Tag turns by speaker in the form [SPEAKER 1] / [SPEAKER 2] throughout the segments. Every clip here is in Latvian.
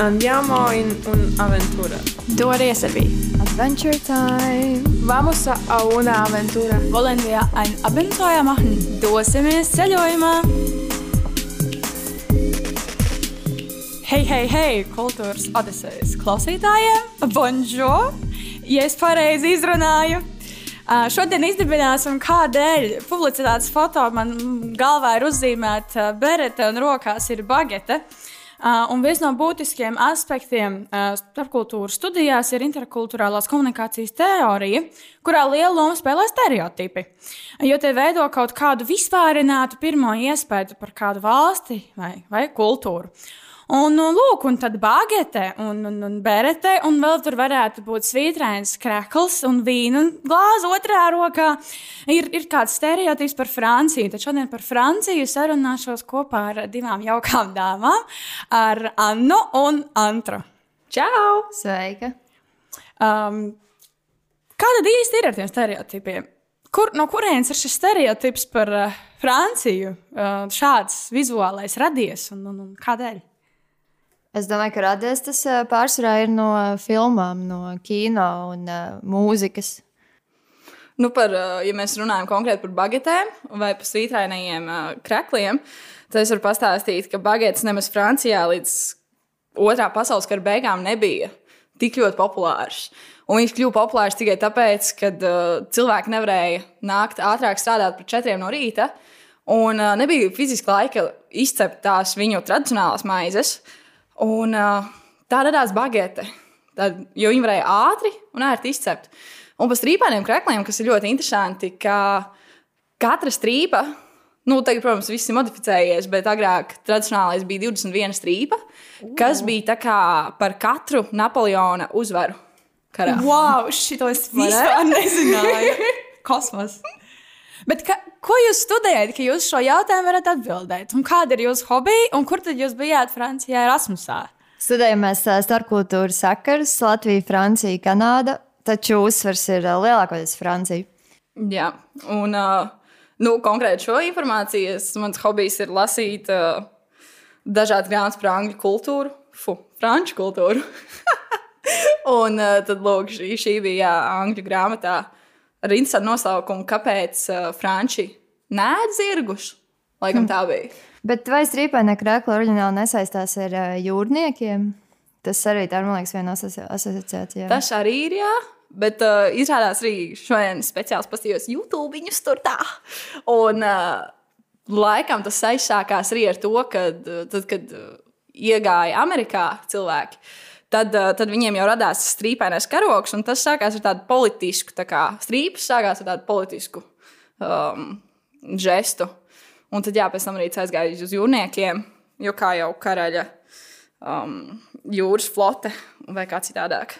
[SPEAKER 1] Andiamo in un'avventura.
[SPEAKER 2] Dove servi?
[SPEAKER 3] Adventure Time!
[SPEAKER 1] Vamos a una aventura.
[SPEAKER 2] Wollen wir ein Abenteuer machen? Dosimies ceļojumā! Hei, hei, hei, kultūras odisejas klausītājiem! Bonjour! Ja es pareizi izrunāju! Uh, šodien izdibināsim, kādēļ publicitātes foto man galvā ir uzzīmēta berete un rokās ir bagete. Uh, un viens no būtiskiem aspektiem uh, starpkultūras studijās ir interkulturālās komunikācijas teorija, kurā lielu lomu spēlē stereotipi. Jo tie veido kaut kādu vispārinātu pirmo iespēju par kādu valsti vai, vai kultūru. Un, un, lūk, un tad bagete un, un, un berete, un vēl tur varētu būt svītrains krekls un vīna glāze otrā rokā. Ir, ir kāds stereotips par Franciju. Tad šodien par Franciju sarunāšos kopā ar divām jaukām dāmām, ar Annu un Antru. Čau!
[SPEAKER 3] Sveika!
[SPEAKER 2] Um, kā tad īsti ir ar tiem stereotipiem? Kur, no kurienes ir šis stereotips par uh, Franciju? Uh, šāds vizuālais radies un, un, un kādēļ?
[SPEAKER 3] Es domāju, ka radies tas pārsvarā ir no filmām, no kino un uh, mūzikas.
[SPEAKER 4] Nu, par, ja mēs runājam konkrēti par bagetēm vai par svītrainajiem uh, krekliem, tad es varu pastāstīt, ka bagetes nemaz Francijā līdz otrā pasaules kara beigām nebija tik ļoti populārs. Un viņš kļuva populārs tikai tāpēc, ka uh, cilvēki nevarēja nākt ātrāk strādāt par četriem no rīta, un uh, nebija fiziski laika izcept tās viņu tradicionālās maizes. Un tā radās bagete, tad, jo viņi varēja ātri un ērti izcept. Un par strīpainiem krekliem, kas ir ļoti interesanti, ka katra strīpa, nu, tagad, protams, viss ir modificējies, bet agrāk tradicionālais bija 21 strīpa, kas bija par katru Napoleona uzvaru. Karā.
[SPEAKER 2] Wow, šito es vispār nezināju. Kosmos. Bet ka, ko jūs studējat, ka jūs šo jautājumu varat atbildēt? Un kāda ir jūsu hobija, un kur tad jūs bijāt Francijā, Erasmusā?
[SPEAKER 3] Studējamies starpkultūras sakars, Latvija, Francija, Kanāda, taču uzsvers ir lielākoties Francija.
[SPEAKER 4] Jā, un nu, konkrēti šo informāciju, mans hobijs ir lasīt uh, dažādas grāmatas par angļu kultūru, fu, franču kultūru. un uh, tad, lūk, šī, šī bija jā, angļu grāmatā ar interesantu nosaukumu, kāpēc uh, franči nēd zirgus. Laikam tā bija.
[SPEAKER 3] Bet vai strīpainē krēkla oriģināli nesaistās ar uh, jūrniekiem? Tas arī tā ir, man liekas, viena asoci asociācija.
[SPEAKER 4] Tas arī ir, jā. Bet uh, izrādās arī šodien speciāli paskatījos YouTube viņus tur tā. Un uh, laikam tas aizsākās arī ar to, kad, tad, kad uh, iegāja Amerikā cilvēki. Uh, tad viņiem jau radās strīpainais karoks, un tas sākās ar tādu politisku, tā kā strīpas sākās ar tādu politisku um, žestu. Un tad, jā, pēc tam arī aizgāja uz jūrniekiem, jo kā jau karaļa um, jūras flote vai kā citādāk.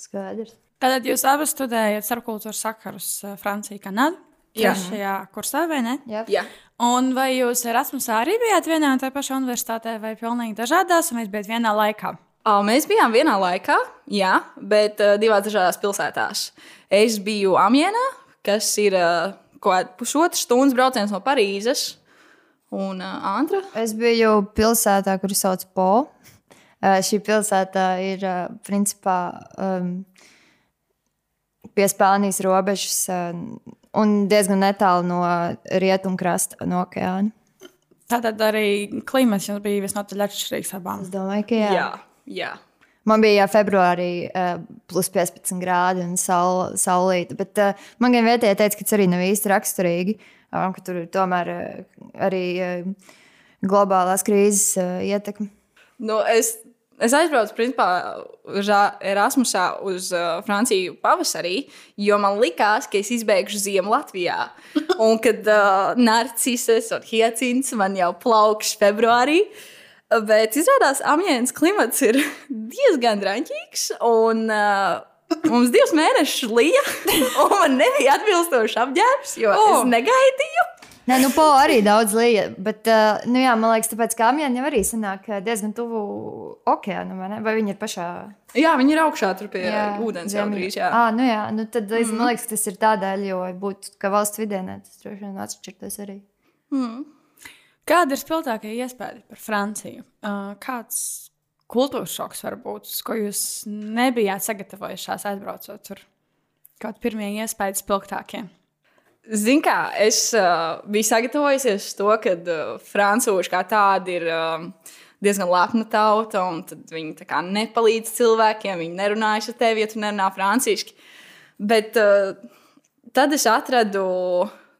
[SPEAKER 3] Skaidrs.
[SPEAKER 2] Tātad jūs abas studējat starpkultūras sakarus uh, Francijā, Kanādā.
[SPEAKER 4] Jā.
[SPEAKER 2] Šajā kursā, vai ne?
[SPEAKER 3] Jā.
[SPEAKER 4] Jā.
[SPEAKER 2] Un vai jūs Erasmusā arī bijāt vienā un tā pašā universitātē, vai pilnīgi dažādās, un jūs bijat vienā laikā?
[SPEAKER 4] Mēs bijām vienā laikā, jā, bet divās dažādās pilsētās. Es biju Amienā, kas ir kaut kāda pusotra stundas brauciens no Parīzes. Un uh, Antra?
[SPEAKER 3] Es biju pilsētā, kuru sauc Po. Uh, šī pilsēta ir uh, principā um, pie Spānijas robežas uh, un diezgan netālu no rietumkrasta, no okeāna.
[SPEAKER 2] Tātad arī klimats jums bija visnotaļ atšķirīgs abām.
[SPEAKER 3] Es domāju, ka jā.
[SPEAKER 4] Jā, jā.
[SPEAKER 3] Man bija februārī uh, plus 15 grādi un saul, saulīta, bet uh, man gan vietējais teica, ka tas arī nav īsti raksturīgi, um, ka tur ir tomēr uh, arī uh, globālās krīzes uh, ietekme.
[SPEAKER 4] Nu, es, es aizbraucu principā, uz Erasmusā uz uh, Franciju pavasarī, jo man likās, ka es izbeigšu ziemu Latvijā. Un kad uh, narcises un hiacins man jau plaukš februārī. Bet izrādās, Amjēnas klimats ir diezgan drāmīgs. Un uh, mums divus mēnešus lija, un man nebija atbilstošs apģērbs, jo oh. es negaidīju.
[SPEAKER 3] Nē, nu, po arī daudz lija, bet, uh, nu, jā, man liekas, tāpēc, ka Amjēna jau arī sanāk diezgan tuvu okeānam, vai, vai viņi ir pašā?
[SPEAKER 4] Jā, viņi ir augšā tur pie jā, ūdens jau drīz, jā.
[SPEAKER 3] À, nu jā, nu tad mm. man liekas, tas ir tādēļ, jo būtu, ka valsts vidienē tas droši vien atšķirtos arī.
[SPEAKER 4] Mm.
[SPEAKER 2] Kāda ir spilgtākie iespēja par Franciju? Uh, kāds, kultūras šoks varbūt, uz ko jūs nebijāt sagatavojušās aizbraucot tur? Kādi pirmie iespējas spilgtākie?
[SPEAKER 4] Ziniet, kā es uh, biju sagatavojusies to, ka uh, frančūži kā tādi ir uh, diezgan lepna tauta, un viņi nepalīdz cilvēkiem. Viņi nerunājas ar tevi, ja tu nerunā franciski. Bet uh, tad es atradu,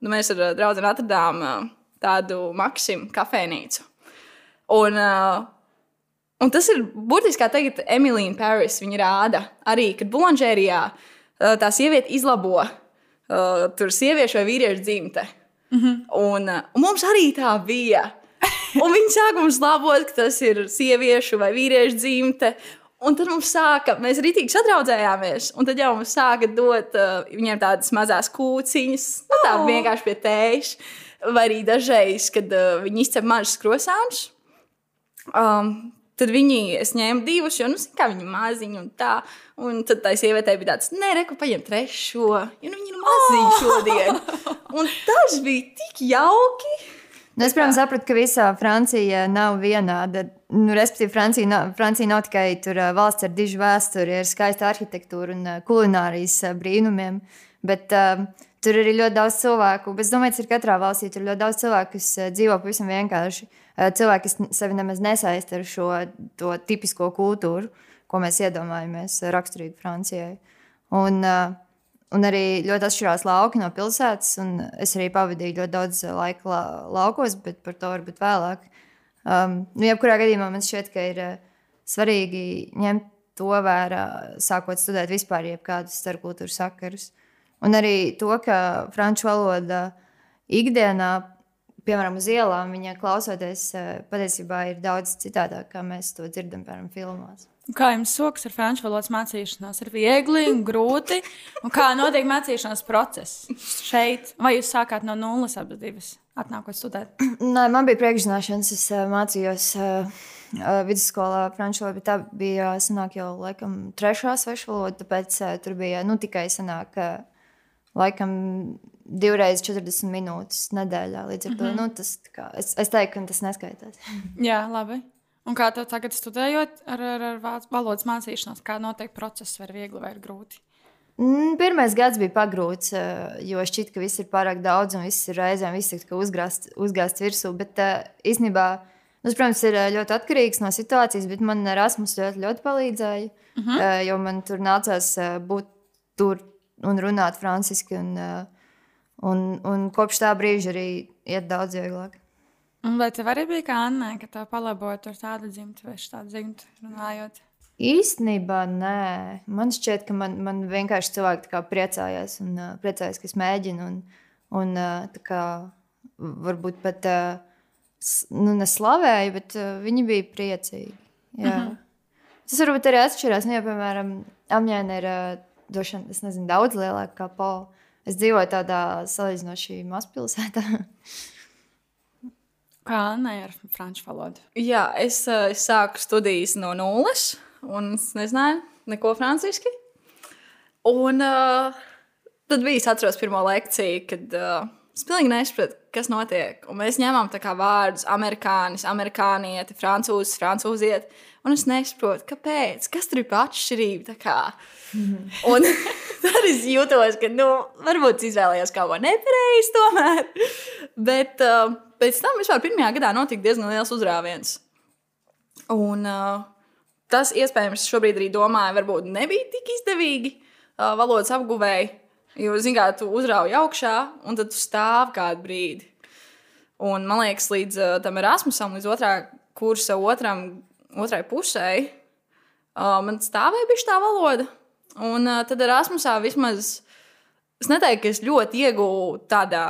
[SPEAKER 4] nu, mēs ar draugu atradām uh, tādu Maksimu kafejnīcu. Un, uh, un tas ir burtiski kā tagad Emīlija Paris. Viņa rāda arī, kad bulanžērijā uh, tā sieviete izlabo uh, tur sieviešu vai vīriešu dzimte. Mm -hmm. un, uh, un mums arī tā bija. Un viņi sāka mums labot, ka tas ir sieviešu vai vīriešu dzimte. Un tad mums sāka, mēs rītīgi sadraudzējāmies. Un tad jau mums sāka dot uh, viņiem tādas mazas kūciņas, nu, tā vienkārši pie tējas. Vai arī dažreiz, kad uh, viņi izcep mažas krosāņus. Um, tad viņi, es ņēmu divus, jo, nu, kā viņi ir maziņi un tā. Un tad tā sievietei bija tāds, nē, reku, paņem trešo, jo nu, viņi ir maziņi šodien. Un tas bija tik jauki.
[SPEAKER 3] Nu, es, protams, sapratu, ka visa Francija nav vienāda. Nu, respektīvi, Francija nav, Francija nav tikai tur, uh, valsts ar dižu vēsturi, ar skaistu arhitektūru un uh, kulinārijas brīnumiem. Bet uh, tur ir ļoti daudz cilvēku. Bet Es domāju, tas ir katrā valstī. Tur ir ļoti daudz cilvēku, kas uh, dzīvo pavisam vienkārši. Uh, cilvēki, kas sevi nemaz nesaista ar šo tipisko kultūru, ko mēs iedomājamies uh, raksturīgi Francijai. Un, Un arī ļoti atšķirās lauki no pilsētas. Es arī pavadīju ļoti daudz laika la laukos, bet par to varbūt vēlāk. Um, nu, jebkurā gadījumā man šķiet, ka ir svarīgi ņemt to vērā, sākot studēt vispār jebkādus starpkultūru sakarus. Un arī to, ka franču valoda ikdienā, piemēram, uz ielām, viņa klausoties, uh, patiesībā ir daudz citādāk, kā mēs to dzirdam, piemēram, filmās.
[SPEAKER 2] Kā jums sokas ar franču valodas mācīšanos? Ir viegli un grūti. Un kā notiek mācīšanās process šeit? Vai jūs sākāt no nulles abas divas, atnākot studēt?
[SPEAKER 3] Nē, man bija priekšzināšanas. Es uh, mācījos uh, vidusskolā franču valodu, bet tā bija sanāk, jau laikam trešā svešu valoda. Tāpēc tur bija nu, tikai sanāk, laikam divreiz 40 minūtes nedēļā. Līdz ar to
[SPEAKER 2] Mhm.
[SPEAKER 3] nu, tas, kā, es, es teiktu, ka tas neskaitās.
[SPEAKER 2] Jā, labi. Un kā tev tagad studējot ar, ar, ar valodas mācīšanos, kā notiek process, vai ir viegli vai ir grūti?
[SPEAKER 3] Mm, Pirmais gads bija pagrūts, uh, jo šķiet, ka viss ir pārāk daudz un viss ir reizēm uzgāzts, uzgāzts virsū. Bet uh, īstenībā, tas, protams, ir uh, ļoti atkarīgs no situācijas, bet man Erasmus ļoti, ļoti palīdzēja. Uh -huh. uh, jo man tur nācās būt tur un runāt franciski. Un, uh, un, un kopš tā brīža arī iet daudz vieglāk.
[SPEAKER 2] Un vai tev arī bija kā Anna, ka tev palaboja tur tādu dzimtu vai tādu dzimtu runājot?
[SPEAKER 3] Īstenībā nē. Man šķiet, ka man, man vienkārši cilvēki tā priecājās un uh, priecājās, ka es mēģinu. Un, un uh, tā kā varbūt pat uh, nu, neslavēju, bet uh, viņi bija priecīgi. Jā. Mm -hmm. Tas varbūt arī atšķirās. Nu, ja, piemēram, Amņēna ir uh, droši vien, es nezinu, daudz lielāka kā Pola. Es dzīvoju tādā salīdzinoši mazpilsētā.
[SPEAKER 2] Kā Anna ar franču valodu?
[SPEAKER 4] Jā, es, uh, es sāku studijas no nulles, un es nezināju neko franciski. Un uh, tad bija, es atceros, pirmo lekciju, kad uh, es pilnīgi nesapratu, kas notiek. Un mēs kā vārdus amerikānis, amerikānieti, francūzis, francūzieti. Un es nesaprotu, kāpēc, kas tur ir pa atšķirība. tā kā. Un tad es jūtos, ka, nu, varbūt izvēlējos kaut ko nepareizi tomēr. Bet uh, pēc tam vispār pirmajā gadā notika diezgan liels uzrāviens. Un uh, tas, iespējams, šobrīd arī domāju, varbūt nebija tik izdevīgi uh, valodas apguvēji. Jo, zinām, tu uzrauj augšā, un tad tu stāv kādu brīdi. Un man liekas, līdz uh, tam Erasmusam, līdz otrā kursa otram, otrai pusē, uh, man stāvēja bija tā valoda. Un uh, tad Erasmusā vismaz. Es neteiktu, ka es ļoti iegūstu tādā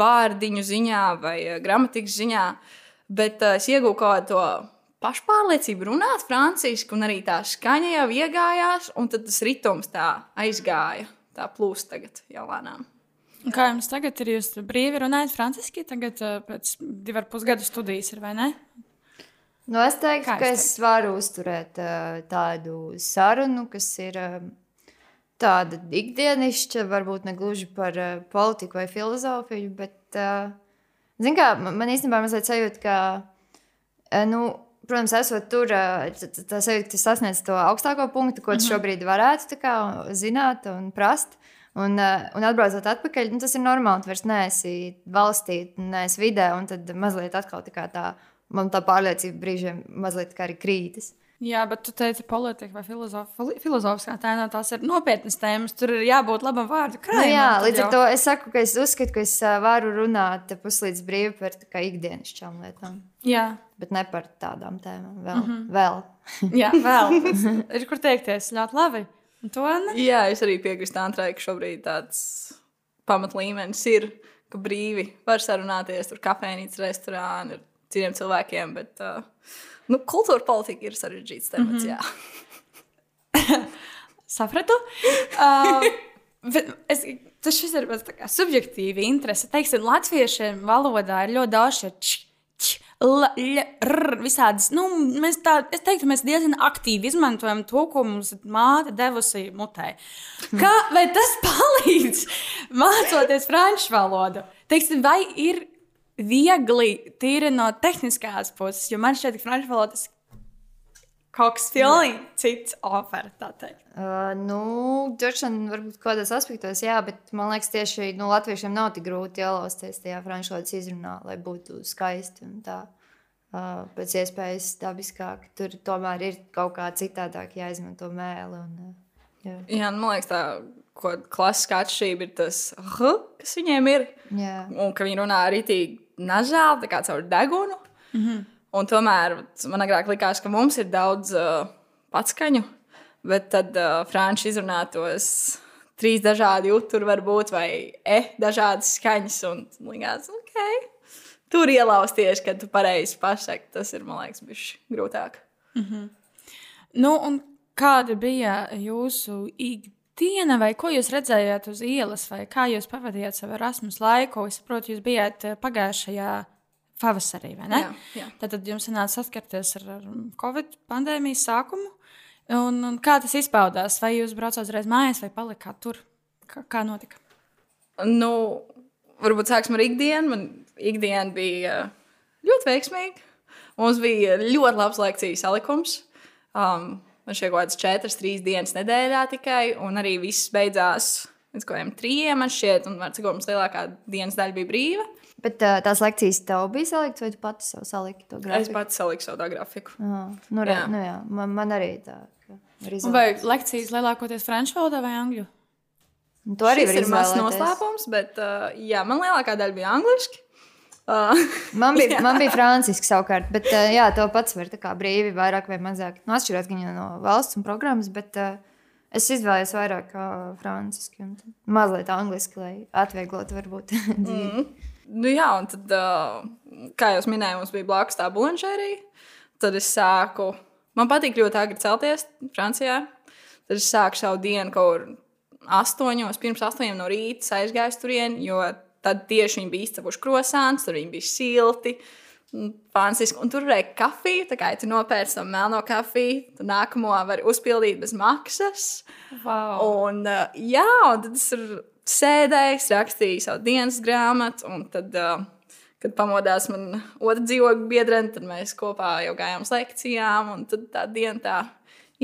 [SPEAKER 4] vārdiņu ziņā vai gramatikas ziņā, bet uh, es iegūstu kaut kādu to pašpārliecību runāt franciski, un arī tā skaņa jau iegājās, un tad tas ritms tā aizgāja. Tā plūst tagad jau lēnām.
[SPEAKER 2] Un Kā jums tagad ir? Jūs brīvi runājat franciski, tagad pēc divu ar pusgadu studijas ir vai ne?
[SPEAKER 3] Nu, es teiktu,
[SPEAKER 2] Kā
[SPEAKER 3] ka
[SPEAKER 2] jūs
[SPEAKER 3] es varu uzturēt tādu sarunu, kas ir tāda ikdienišķa, varbūt ne gluži par politiku vai filozofiju, bet, uh, zin kā, man īstenībā mazliet sajūta, ka, nu, protams, esot tur, tas sasniedz to augstāko punktu, ko tu šobrīd varētu kā, zināt un prast. Un, un atbraucot atpakaļ, nu, tas ir normāli. Tu vairs neesi valstī, neesi vidē, un tad mazliet atkal tā, tā, man tā pārliecība brīžiem mazliet kā arī krītas.
[SPEAKER 2] Jā, bet tu teici, politika vai filozof- filozofiskā tēmā tās ir nopietnas tēmas. Tur ir jābūt labam vārdu
[SPEAKER 3] Nu,
[SPEAKER 2] krājumam.
[SPEAKER 3] jā,
[SPEAKER 2] tad
[SPEAKER 3] līdz ar to es saku, ka es uzskatu, ka es varu runāt puslīdz brīvi par ikdienišķām lietām,
[SPEAKER 2] Jā,
[SPEAKER 3] bet ne par tādām tēmām. Vēl, mm -hmm. vēl.
[SPEAKER 2] jā vēl. ir kur teikties ļoti labi. Un to ne?
[SPEAKER 4] Jā, es arī piekrītu Antrai, ka šobrīd tāds pamatlīmenis ir, ka brīvi var sarunāties ar kafejnīcu, restorānu, ar citiem cilvēkiem, bet uh, nu, kultūra politika ir sarežģīts temats. Mm -hmm.
[SPEAKER 2] Sapratu. Uh, es, tas šis ir kā subjektīvi interese. Teiksim, latviešiem valodā ir ļoti daudz šie č, č, l, l, r, visādas. Nu, mēs tā, es teiktu, mēs diezgan aktīvi izmantojam to, ko mums māte devusi mutē. Kā, vai tas palīdz mācoties franču valodu? Teiksim, vai ir viegli tīri no tehniskās puses, jo man šķiet, ka franču valodas kaut kas pilnīgi cits ofer, tā teikt.
[SPEAKER 3] Uh, nu, vien, varbūt kādos aspektos, jā, bet man liekas, tieši nu, latviešiem nav tik grūti ielausties tajā franču valodas izrunā, lai būtu skaisti un tā. Uh, pēc iespējas dabiskāk. Tur tomēr ir kaut kā citādāk jāizmanto mēli. Un, uh, jā.
[SPEAKER 4] Jā, nu, man liekas, tā klasiskā atšķirība ir tas, h, kas viņiem ir.
[SPEAKER 3] Jā.
[SPEAKER 4] Un ka viņi runā arī tik nažāli, tā kā caur degunu. Mm -hmm. Un tomēr man agrāk likās, ka mums ir daudz uh, patskaņu, bet tad uh, franču izrunātos trīs dažādi juturi var būt, vai e, dažādas skaņas. Un likās, ok, tur ielausties, kad tu pareizi pasaki, tas ir, man liekas, bijis grūtāk.
[SPEAKER 2] Nu, un kāda bija jūsu ikdiena, vai ko jūs redzējāt uz ielas, vai kā jūs pavadījāt savu Erasmus laiku? Es saprotu, jūs bijāt eh, pagājušajā pavasarī, vai ne?
[SPEAKER 4] Jā, jā.
[SPEAKER 2] Tad, tad jums sanāca saskarties ar, Covid pandēmijas sākumu. Un, un kā tas izpaudās? Vai jūs braucāt uzreiz mājās, vai palikāt tur? Kā, kā notika?
[SPEAKER 4] Nu, varbūt sāksim ar ikdienu. Man ikdiena bija uh, ļoti veiksmīga. Mums bija ļoti labs lekciju salikums. Um, man šeit kaut kādas četras, trīs dienas nedēļā tikai, un arī viss beidzās līdz kaut kādiem trījiem, man šķiet, un cikot mums lielākā dienas daļa bija brīva.
[SPEAKER 3] Bet uh, tās lekcijas tev bija saliktas, vai tu pati sev saliki to
[SPEAKER 4] Es
[SPEAKER 3] grafiku?
[SPEAKER 4] pats saliku savu grafiku.
[SPEAKER 3] Jā, nu,
[SPEAKER 4] Jā.
[SPEAKER 3] nu, jā. Man, man arī tā. izvēlēties.
[SPEAKER 2] Vai lekcijas lielākoties franču valodā vai angļu?
[SPEAKER 3] Un To arī
[SPEAKER 4] Tas
[SPEAKER 3] var
[SPEAKER 4] ir mazs
[SPEAKER 3] izvēlēties.
[SPEAKER 4] noslēpums, bet uh, jā, man lielākā daļa bija angliski.
[SPEAKER 3] Man bija, man bija franciski savukārt, bet uh, jā, to pats var tā kā brīvi, vairāk vai mazāk. Nu, atšķirās gan no valsts un programmas, bet uh, es izvēlējos vairāk uh, franciski un tad mazliet angliski, lai atvieglotu varbūt dzīvi.
[SPEAKER 4] Nu, jā, un tad, uh, kā jau minēju, mums bija blakus tā buļbuļsakta. Tad es sāku, man patīk ļoti agri celties Francijā. Tad es sāku savu dienu kaut kur astoņos, pirms astoņiem no rīta aizgāju turieni, jo tad tieši viņi bija izcepuši krosāns, tur viņi bija silti. Fantastiski. Un tur bija kafija. Tā kā ja tu nopērci to melno kafiju, tad nākamo var uzpildīt bez maksas.
[SPEAKER 2] Wow.
[SPEAKER 4] Un, uh, jā, un tad es sēdēju, rakstīju savu dienas grāmatu, un tad, uh, kad pamodās man otra dzīvokļa biedrene, tad mēs kopā jau gājām uz lekcijām, un tad tā diena tā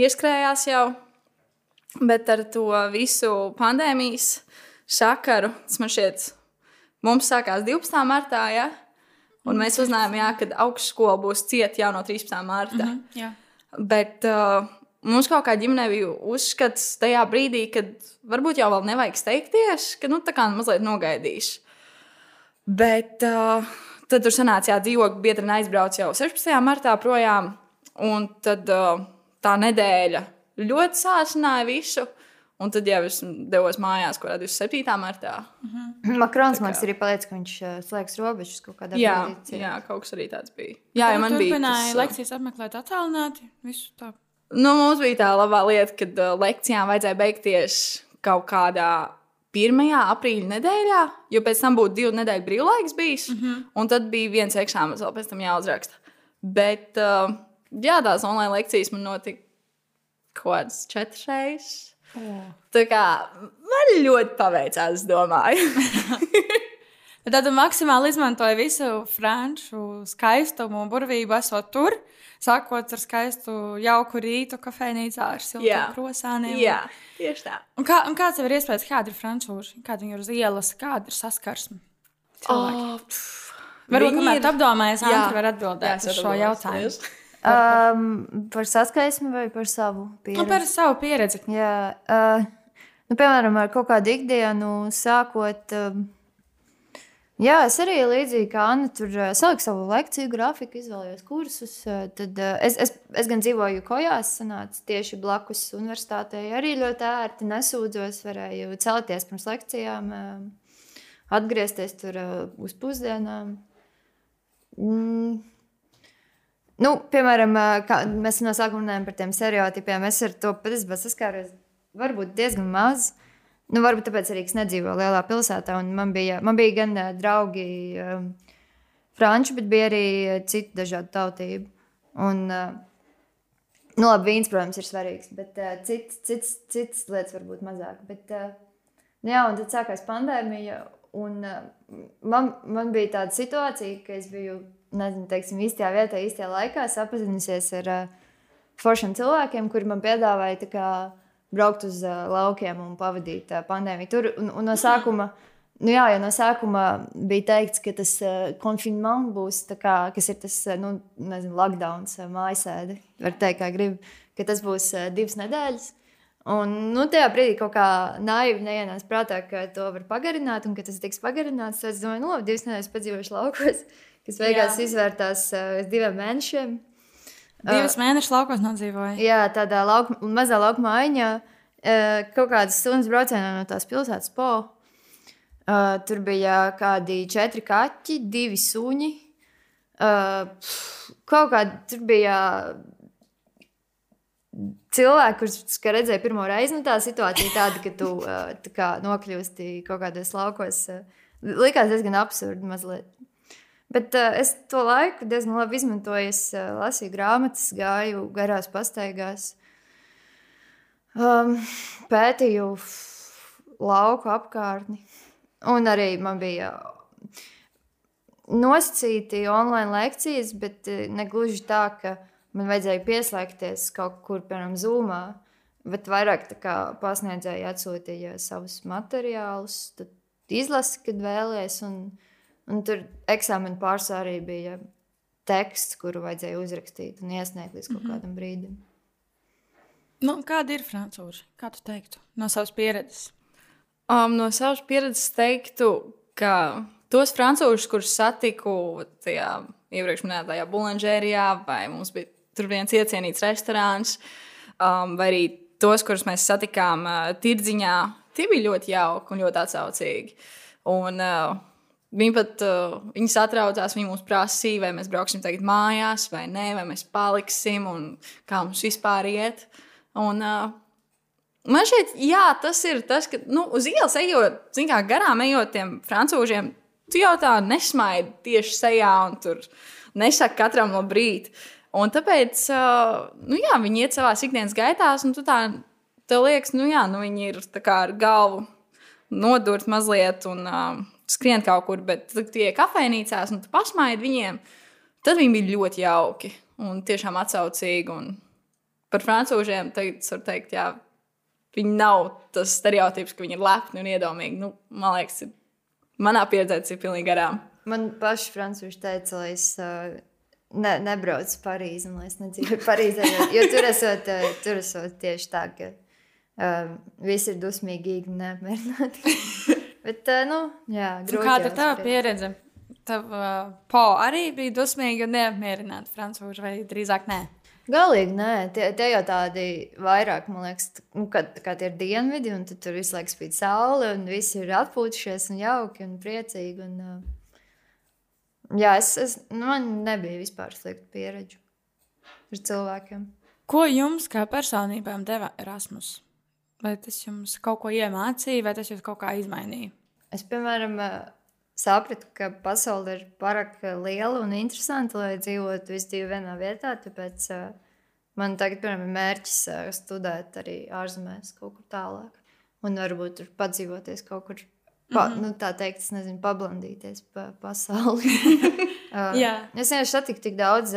[SPEAKER 4] ieskrējās jau. Bet ar to visu pandēmijas sakaru, tas man šķiet, mums sākās 12. martā, ja? un mēs uzzinājām, jā, ka augstskola būs cieta jau no 13. marta.
[SPEAKER 2] Mhm, jā.
[SPEAKER 4] Bet uh, mums kaut kā ģimenē bija uzskats tajā brīdī, kad varbūt jau vēl nevajag steigties, ka nu, tā kā mazliet nogaidīs. Bet uh, tad tur sanāca, jā, dzīvokļa biedra aizbrauca jau 16. martā projām, un tad uh, tā nedēļa ļoti sāsināja visu. Un tad jau es devos mājās, kurā 27. martā.
[SPEAKER 3] Makrons man
[SPEAKER 4] Tā kā-
[SPEAKER 3] liekas, arī pateica, ka viņš uh, slēgs robežas kaut kādā
[SPEAKER 4] Jā,
[SPEAKER 3] brīdī.
[SPEAKER 4] jā, kaut kas arī tāds bija. Jā, ja man bija.
[SPEAKER 2] Turpināja lekcijas apmeklēt attālināti. Visu tā.
[SPEAKER 4] Nu, mums bija tā labā lieta, ka uh, lekcijām vajadzēja beigties kaut kādā 1. aprīļa nedēļā, jo pēc tam būtu divu nedēļu brīvlaiks bijis. Mm -hmm. Un tad bija viens eksāmenis, vēl pēc tam jāuzraksta. Bet uh, jā, tās online lekcijas man notika kaut kādas četras reizes. Tā kā man ļoti paveicās, domāju.
[SPEAKER 2] Tad tu maksimāli izmantoji visu franču skaistumu un burvību, esot tur. Sākot ar skaistu, jauku rītu, kafejnīcā ar
[SPEAKER 4] Jā.
[SPEAKER 2] siltiem krosāniem.
[SPEAKER 4] Jā, tieši tā.
[SPEAKER 2] Un, kā, un kāds ir iespējas, kāda ir frančūži, kāda ir uz ielas, kāda ir saskarsme? Cilvēki.
[SPEAKER 4] Oh, pff,
[SPEAKER 2] Varbūt kamēr
[SPEAKER 4] ir-
[SPEAKER 2] apdomājies,
[SPEAKER 4] Jā.
[SPEAKER 2] Antri var
[SPEAKER 4] Jā,
[SPEAKER 2] atbildēt
[SPEAKER 4] es
[SPEAKER 2] uz šo jautājumu.
[SPEAKER 3] Um, par saskaismi vai par savu pieredzi?
[SPEAKER 2] Nu, par savu pieredzi.
[SPEAKER 3] Jā, uh, nu, piemēram, ar kaut kādu ikdienu sākot. Um, jā, es arī līdzīgi kā Anna, tur uh, saliku savu lekciju grafiku, izvēlējos kursus. Uh, tad, es, es, es gan dzīvoju Kojās, sanāca tieši blakus universitātei. Arī ļoti ērti nesūdzos, varēju celties pirms lekcijām, uh, atgriezties tur uz pusdienām. Nu, piemēram, mēs no sākuma runājām par tiem stereotipiem. Es ar to patiesībā saskāros varbūt diezgan maz. Nu, varbūt tāpēc arī es nedzīvoju lielā pilsētā. Man bija, man bija gan draugi, um, franču, bet bija arī citu dažādu tautību. Un, uh, nu, labi, vīns, protams, ir svarīgs, bet uh, cits, cits, cits lietas varbūt mazāk. Bet, uh, nu, jā, un tad sākās pandēmija. Un, uh, man, man bija tāda situācija, ka es biju nezinu, teiksim, īstajā vietā, īstajā laikā sapazinusies ar uh, foršiem cilvēkiem, kuri man piedāvāja kā, braukt uz uh, laukiem un pavadīt uh, pandēmiju tur. Un, un no sākuma, nu jā, jau no sākuma bija teikts, ka tas uh, konfinments būs, kā, kas ir tas uh, nu, nezinu, lockdowns, uh, mājasēde, var teikt, kā grib, ka tas būs uh, divas nedēļas. Un nu, tajā brīdī kaut kā naivi neienāca prātā, ka to var pagarināt un ka tas tiks pagarināts. Tad es domāju, nu, labi, divas nedēļas padzīvošu laukos, kas beigās izvērtās uh, uz diviem mēnešiem.
[SPEAKER 2] Divas mēnešus laukos nodzīvoja.
[SPEAKER 3] Jā, tādā lauk, mazā lauka maiņā, uh, kaut kādas stundas braucienā no tās pilsētas po. Tur bija kādi četri kaķi, divi suņi. Kaut kādi tur bija cilvēki, kurus kā redzēju pirmo reizi. Nu, tā situācija tāda, ka tu tā kā nokļūsti kaut kādos laukos. Likās diezgan absurdi mazliet. Bet uh, es to laiku diezgan labi izmantoju. Es uh, lasīju grāmatas, gāju garās pastaigās, um, pētīju lauku apkārtni. Un arī man bija nosacīti online lekcijas, bet eh, ne gluži tā, ka man vajadzēja pieslēgties kaut kur, piemēram, Zoomā. Bet vairāk tā kā pasniedzēji atsūtīja savus materiālus, tad izlasi, kad vēlēs. Un, tur eksāmena pārsvarā arī bija teksts, kuru vajadzēja uzrakstīt un iesniegt līdz kaut kādam brīdim.
[SPEAKER 2] Nu, kāda ir frančūži? Kā tu teiktu no savas pieredzes?
[SPEAKER 4] Um, no savas pieredzes teiktu, ka tos frančūžus, kurus satiku tajā iepriekš minētajā buļbuļsāģijā, vai mums bija tur viens iecienīts restorāns, um, vai arī tos, kurus mēs satikām uh, tirdziņā, tie bija ļoti jauki un ļoti atsaucīgi. Un, uh, Viņi pat uh, viņi satraucās, viņi mums prasīja, vai mēs brauksim tagad mājās, vai nē, vai mēs paliksim, un kā mums vispār iet. Un, uh, Man šķiet, jā, tas ir tas, ka nu, uz ielas ejot, zin kā garām ejot tiem frančūžiem, tu jau tā nesmaidi tieši sejā un tur nesaki katram brīdi. Un tāpēc, uh, nu jā, viņi iet savā ikdienas gaitās, un tu tā, tev liekas, nu jā, nu viņi ir ar galvu nodurt mazliet un uh, skrien kaut kur, bet kad tie kafejnīcās un tu pasmaidi viņiem, tad viņi bija ļoti jauki un tiešām atsaucīgi. Un par frančūžiem tagad es varu teikt, jā, viņi nav tas stereotips, ka viņi ir lepni un iedomīgi. Nu, man liekas, manā pieredzē tas ir pilnīgi garām.
[SPEAKER 3] Man pašai frančūži teica, lai es uh, ne, nebraucu uz Parīzi, un lai es nedzīvoju Parīzē. Jo, jo tur, esot, uh, tur esot tieši tā, ka uh, visi ir dusmīgi un neapmierināti. Bet, uh, nu, jā,
[SPEAKER 2] Un
[SPEAKER 3] grūti
[SPEAKER 2] Kāda ir tava pieredze? Tava uh, po arī bija dusmīga un neapmierināta frančūža, vai drīzāk nē?
[SPEAKER 3] Galīgi nē, tie, tie jau tādi vairāk, man liekas, nu, kad tie ir dienvidi, un tad tur visu laiku spīd saule, un visi ir atpūtušies, un jauki un priecīgi. Un, uh, jā, es, es, nu, man nebija vispār slikta pieredze ar cilvēkiem.
[SPEAKER 2] Ko jums kā personībām deva Erasmus? Vai tas jums kaut ko iemācīja, vai tas jūs kaut kā izmainīja?
[SPEAKER 3] Es, piemēram, uh, sapratu, ka pasaule ir pārāk liela un interesanta, lai dzīvotu visu dzīvi vienā vietā. Tāpēc uh, man tagad, piemēram, ir mērķis studēt arī ārzemēs, kaut kur tālāk. Un varbūt tur padzīvoties kaut kur Pa, mm -hmm. nu, tā teikt, es nezinu, pablandīties pa pasauli.
[SPEAKER 2] Jā.
[SPEAKER 3] es vienkārši satiku tik daudz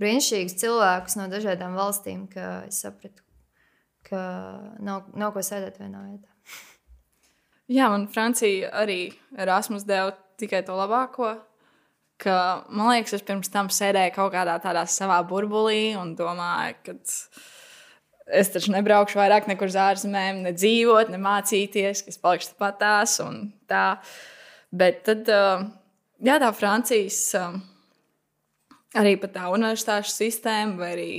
[SPEAKER 3] brīnišķīgus cilvēkus no dažādām valstīm, ka es sapratu, ka nav, nav ko sēdēt vienā vietā.
[SPEAKER 4] Jā, man Francija arī Erasmus deva tikai to labāko. Ka, man liekas, es pirms tam sēdēju kaut kādā tādā savā burbulī un domāju, ka es taču nebraukšu vairāk nekur uz ārzemēm, ne dzīvot, ne mācīties, ka es palikšu tāpat tās un tā. Bet tad, uh, jā, tā Francijas uh, arī pat tā universitāšu sistēma, vai arī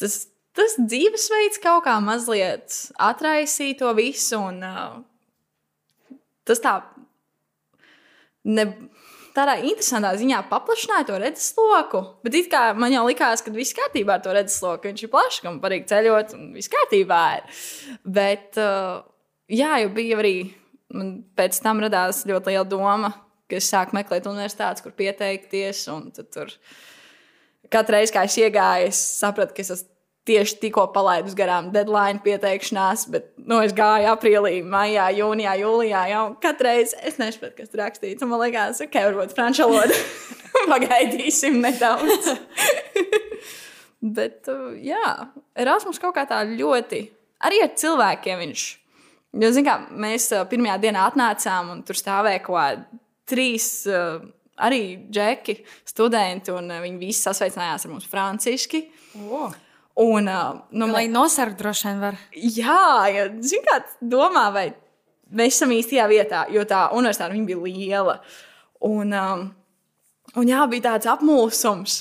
[SPEAKER 4] tas, tas dzīvesveids kaut kā mazliet atraisīja to visu. Un, uh, tas tā ne, tādā interesantā ziņā paplašināja to redzesloku. Bet kā man jau likās, ka viss kārtībā ar to redzesloku. Viņš ir plašs, ka man patīk ceļot, un viss kārtībā ir. Bet, uh, jā, jau bija arī. Man pēc tam radās ļoti liela doma, ka es sāku meklēt universitātes, kur pieteikties. Tur katru reizi, kad es iegāju, es sapratu, ka es esmu tieši tikko palaidus garām deadline pieteikšanās, bet nu, es gāju aprīlī, maijā, jūnijā, jūlijā. Jau katru reizi es nesaprotu, kas tur rakstīts. Man liekas, ka varbūt franču valoda pagaidīsim nedaudz. bet, uh, jā, Erasmus kaut kā tā ļoti arī ar cilvēkiem viņš. Jo, zin, kā, mēs uh, pirmajā dienā atnācām un tur stāvēja kaut kādi trīs. Uh, Arī džeki, studenti, un viņi visi sasveicinājās ar mums franciski.
[SPEAKER 2] Oh.
[SPEAKER 4] Un, nu,
[SPEAKER 2] Lai nosargtu droši vien var.
[SPEAKER 4] Jā, ja, zin, kā domā, vai mēs esam īstajā vietā, jo tā universitāte bija liela. Un, um, un jā, bija tāds apmulsums,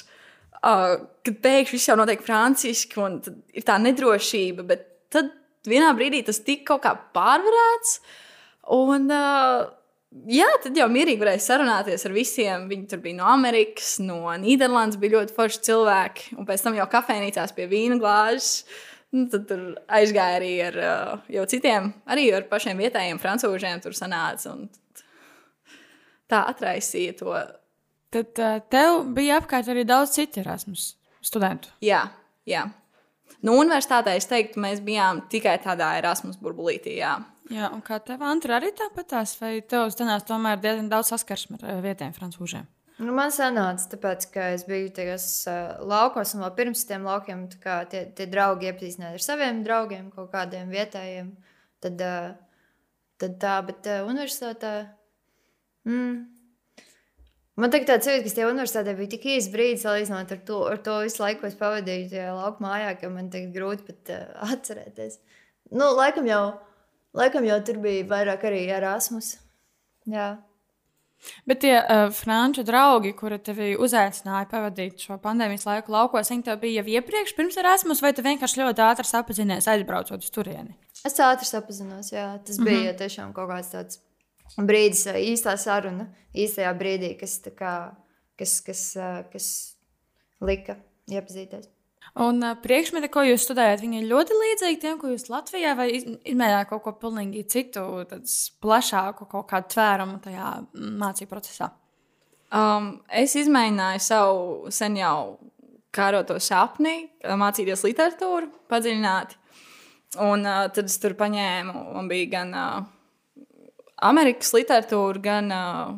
[SPEAKER 4] uh, kad pēkšņi viss jau notiek franciski, un ir tā nedrošība, bet tad vienā brīdī tas tika kaut kā pārvarēts. Un, uh, Jā, tad jau mierīgi varēja sarunāties ar visiem. Viņi tur bija no Amerikas, no Nīderlandes, bija ļoti forši cilvēki. Un pēc tam jau kafejnīcās pie vīna glāzes. Nu, tad tur aizgāja arī ar uh, jau citiem, arī ar pašiem vietējiem frančūžiem. Tur sanāca un tā atraisīja to.
[SPEAKER 2] Tad uh, tev bija apkārt arī daudz citu Erasmus studentu.
[SPEAKER 4] Jā, jā. Nu, universitātē es teiktu, mēs bijām tikai tādā Erasmus burbulītī. Jā.
[SPEAKER 2] Jā, un kā tev, Antra, arī tāpatās, vai tev zinās, tomēr diezgan daudz saskarsme ar vietējiem frančūžiem?
[SPEAKER 3] Nu, man sanāca, tāpēc, ka es biju tajos uh, laukos, un vēl pirms tam laukiem kā, tie, tie draugi iepazīstināja ar saviem draugiem, kaut kādiem vietējiem. Tad, uh, tad tā, bet uh, universitātē. Mm, Man tagad tāds jūtas, ka tajā universitātē bija tik īsts brīdis, salīdzinot ar to, ar to visu laiku, ko es pavadīju tajā lauka mājā, ka man tagad grūti pat uh, atcerēties. Nu, laikam jau, laikam jau tur bija vairāk arī Erasmus. Jā.
[SPEAKER 2] Bet tie uh, franču draugi, kuri tevi uzaicināja pavadīt šo pandēmijas laiku laukos, viņi tev bija jau iepriekš, pirms Erasmus, vai tu vienkārši ļoti ātri sapazinies, aizbraucot uz turieni?
[SPEAKER 3] Es ātri sapazinos, jā. Tas mm -hmm. bija tiešām kaut kāds tāds brīdis, īstā saruna, īstajā brīdī, kas, kā, kas, kas, kas lika iepazīties.
[SPEAKER 2] Un uh, priekšmeti, ko jūs studējat, viņi ir ļoti līdzīgi tiem, ko jūs Latvijā vai izmēģinājāt kaut ko pilnīgi citu, plašāku, kaut kādu tvērumu tajā mācību procesā?
[SPEAKER 4] Um, es izmēģināju savu sen jau kāroto sapni, mācīties literatūru, padziļināti. Un uh, tad es tur paņēmu, man bija gan uh, Amerikas literatūra, gan uh,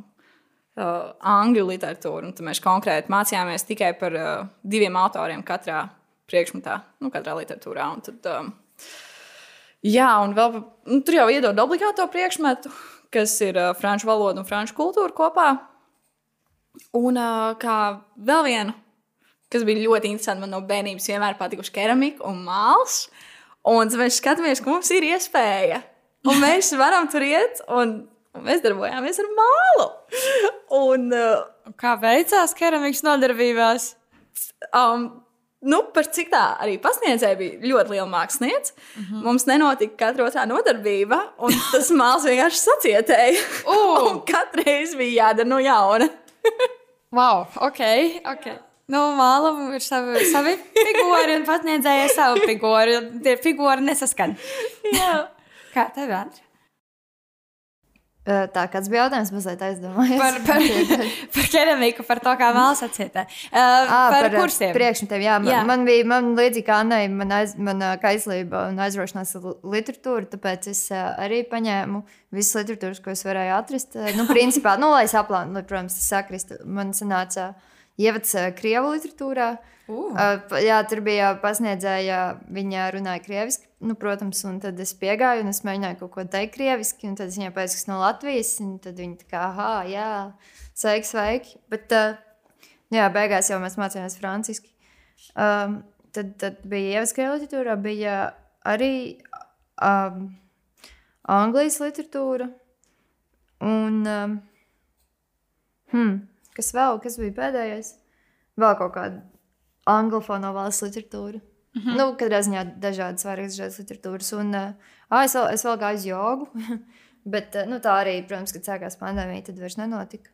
[SPEAKER 4] uh, angļu literatūra. Un mēs konkrēti mācījāmies tikai par uh, diviem autoriem katrā priekšmetā, nu, katrā literatūrā. Un tad, um, jā, un vēl nu, tur jau iedod obligāto priekšmetu, kas ir uh, franču valoda un franču kultūra kopā. Un uh, kā vēl vienu, kas bija ļoti interesanti, man no bērnības vienmēr patikuši keramika un mākslas. Un mēs skatāmies, ka mums ir iespēja Un mēs varam tur iet, un, un mēs darbojāmies ar mālu. Un, uh,
[SPEAKER 2] Kā veicās keramikas nodarbībās?
[SPEAKER 4] Um, nu, par cik tā arī pasniedzēja, bija ļoti liela mākslinieca. Mm -hmm. Mums nenotika katra otrā nodarbība, un tas mākslinieks vienkārši sacietēja.
[SPEAKER 2] Uh.
[SPEAKER 4] katru reizi bija jādara no jauna.
[SPEAKER 2] wow, ok. okay. Nu, mālam ir savi, savi figūri, un pasniedzēja savu figūru. Tie figūri nesaskan. Kā tev, Andri?
[SPEAKER 3] Uh, Tā kāds bija jautājums, mazliet aizdomājos.
[SPEAKER 2] Par, par, par keramiku, par to, kā vēl sacītā. Uh,
[SPEAKER 3] À,
[SPEAKER 2] par, par kursiem.
[SPEAKER 3] Priekšmetiem, jā, man,
[SPEAKER 2] Jā.
[SPEAKER 3] man bija man līdzīgi kā Annai, man, aiz, man kaislība un aizrošanās ar li- literatūru, tāpēc es arī paņēmu visas literatūras, ko es varēju atrast. Nu, principā, nu, lai saplānu, lai, protams, tas sakrist, man sanāca ievads Krievu literatūrā.
[SPEAKER 2] Uh.
[SPEAKER 3] Uh, jā, tur bija pasniedzēja, viņa runāja krieviski, nu, protams, un tad es piegāju un es mēģināju kaut ko teikt krieviski, un tad es viņai pateicu, kas no Latvijas, un tad viņa tā kā, ah, jā, sveiki, sveiki. Bet, uh, jā, beigās jau mēs mācījāmies franciski. Um, tad, tad bija ievas krievu literatūrā, bija arī um, Anglijas literatūra, un um, hmm, kas vēl, kas bija pēdējais? Vēl kaut kāda anglofono valsts literatūra. Mm -hmm. Nu, katrā ziņā dažādas vairākas dažādas literatūras. Un uh, es, vēl, es vēl gāju uz jogu, bet uh, nu, tā arī, protams, kad sākās pandēmija, tad vairs nenotika.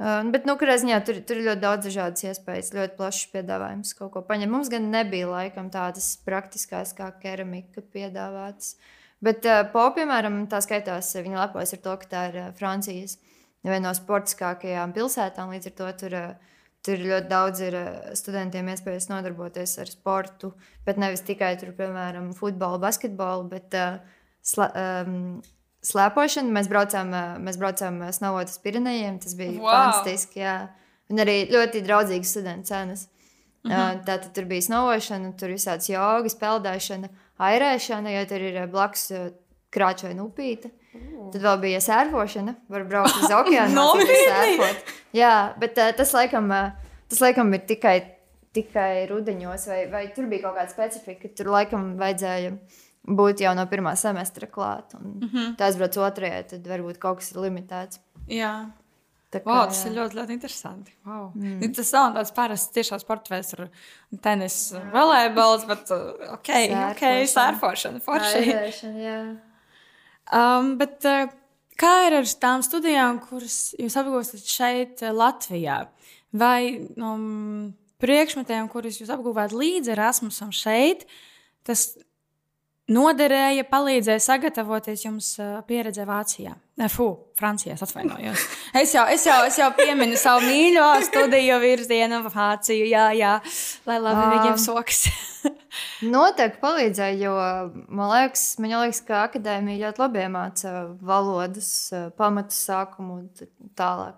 [SPEAKER 3] Uh, bet, nu, katrā ziņā tur, tur ir ļoti daudz dažādas iespējas, ļoti plašs piedāvājums kaut ko paņemt. Mums gan nebija laikam tādas praktiskās kā keramika piedāvātas. Bet uh, po, piemēram, tā skaitās, viņa lepojas ar to, ka tā ir uh, Francijas viena no sportiskākajām pilsētām. Līdz ar to tur, uh, tur ļoti daudz ir uh, studentiem iespējas nodarboties ar sportu, bet nevis tikai tur, piemēram, futbolu, basketbolu, bet uh, sla, um, slēpošanu. Mēs braucām, uh, mēs braucām uh, snovot uz Pirenejiem. Tas bija
[SPEAKER 2] Wow!
[SPEAKER 3] fantastiski. Jā. Un arī ļoti draudzīgas studentu cenas. Mm -hmm. Tātad tur bija snovošana, tur visādas jogas, peldēšana, airēšana, jo tur ir uh, blakus uh, krāča vai upīte. Tad vēl bija sērfošana, var braukt uz okeānu. Sērfot. Jā, bet uh, tas, laikam, uh, tas laikam ir tikai, tikai rudenos, vai, vai tur bija kaut kāda specifika. Tur laikam vajadzēja būt jau no pirmā semestra klāt. Un, mm -hmm. Tā aizbrauc otrajā, tad varbūt kaut kas ir limitēts.
[SPEAKER 2] Jā.
[SPEAKER 3] Tā kā,
[SPEAKER 2] Wow, tas
[SPEAKER 3] jā.
[SPEAKER 2] ir ļoti, ļoti interesanti. Wow. Mm. Tas nav tāds parasts tiešām sports veids, ar tenis, volejbols, bet uh, ok, ok,
[SPEAKER 3] Sērfošana.
[SPEAKER 2] sērfošana, forši.
[SPEAKER 3] Airēšana, jā.
[SPEAKER 2] Um, bet uh, kā ir ar tām studijām, kuras jūs apgūstat šeit, uh, Latvijā? Vai no um, priekšmetiem, kurus jūs apguvāt līdzi Erasmusam šeit, tas noderēja, palīdzēja sagatavoties jums uh, pieredzē Vācijā? Ne, fu, Francijā, es atvainojos. Es jau, es jau, es jau pieminu savu mīļo studiju virzienu, Vāciju, jā, jā, lai labi
[SPEAKER 3] Ā.
[SPEAKER 2] viņiem sokas.
[SPEAKER 3] Noteikti palīdzēja, jo man liekas, man liekas ka akadēmija ļoti labi iemāca valodas, pamatus, sākumu un tālāk.